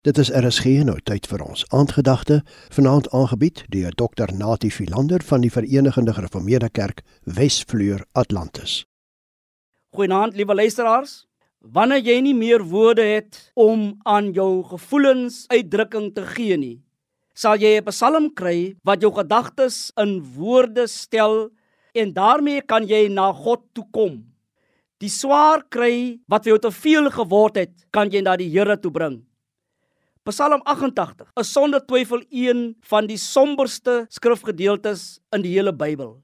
Dit is RSG nou tyd vir ons aandgedagte vanaand aangebied deur Dr Natie Philander van die Verenigde Gereformeerde Kerk Wesvleur Atlantis. Goeienaand liewe luisteraars. Wanneer jy nie meer woorde het om aan jou gevoelens uitdrukking te gee nie, sal jy 'n psalm kry wat jou gedagtes in woorde stel en daarmee kan jy na God toe kom. Die swaar kry wat vir jou te veel geword het, kan jy na die Here toe bring. Psalm 88 is sonder twyfel een van die somberste skrifgedeeltes in die hele Bybel.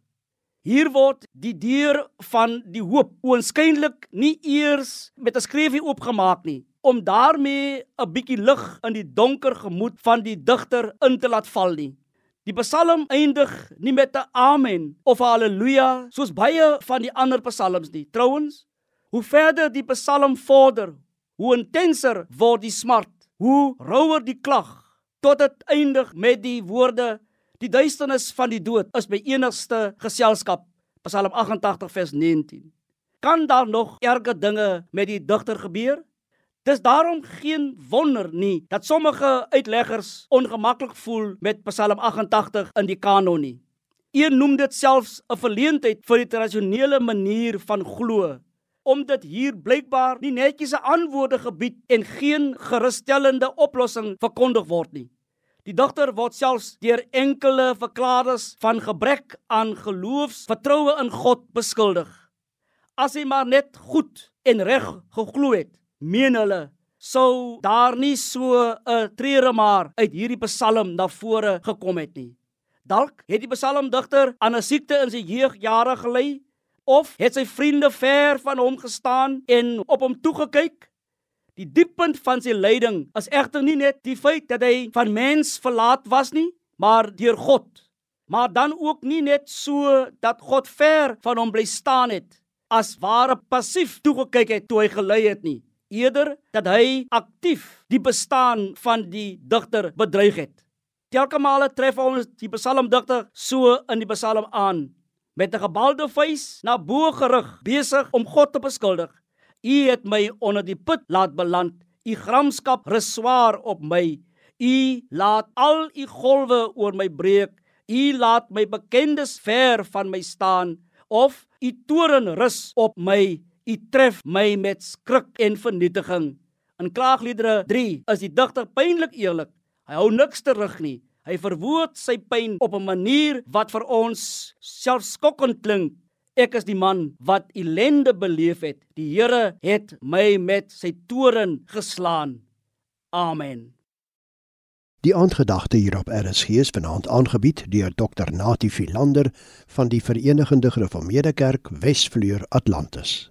Hier word die deur van die hoop oënskynlik nie eers met 'n skreefie oopgemaak nie om daarmee 'n bietjie lig in die donker gemoed van die digter in te laat val nie. Die Psalm eindig nie met 'n amen of 'n haleluja soos baie van die ander psalms nie. Trouwens, hoe verder die Psalm vorder, hoe intenser word die smart hoe rouer die klag tot dit eindig met die woorde die duisternis van die dood is my enigste geselskap. Psalm 88 vers 19 kan daar nog erge dinge met die digter gebeur? Dis daarom geen wonder nie dat sommige uitleggers ongemaklik voel met Psalm 88 in die kanon nie. Een noem dit selfs 'n verleentheid vir die tradisionele manier van glo omdat hier blykbaar nie netjiese antwoorde gebied en geen gerusstellende oplossing verkondig word nie. Die digter word selfs deur enkele verklaarders van gebrek aan geloofsvertroue in God beskuldig. As hy maar net goed en reg geglo het, meen hulle sou daar nie so 'n trere maar uit hierdie psalm na vore gekom het nie. Dalk het die psalmdigter aan 'n siekte in sy jeugjare gely of het sy vriende ver van hom gestaan en op hom toegekyk? Die dieppunt van sy lyding is egter nie net die feit dat hy van mens verlaat was nie, maar deur God. Maar dan ook nie net so dat God ver van hom bly staan het, as ware passief toegekyk het toe hy gelei het nie, eerder dat hy aktief die bestaan van die digter bedreig het. Telke male tref ons die psalmdigter so in die psalm aan met 'n gebalde vuis na bo gerig, besig om God te beskuldig. U het my onder die put laat beland. U gramskap rus swaar op my. U laat al u golwe oor my breek. U laat my bekendes ver van my staan of u toren rus op my. U tref my met skrik en vernietiging. In Klaagliedere 3 is die digter pynlik eerlik. Hy hou niks terug nie. Hy verwoord sy pyn op 'n manier wat vir ons selfskokkend klink. Ek is die man wat ellende beleef het. Die Here het my met sy toren geslaan. Amen. Die aandgedagte hier op RSG is vanaand aangebied deur Dr Natie Philander van die Verenigde Gereformeerde Kerk Wesvleur Atlantis.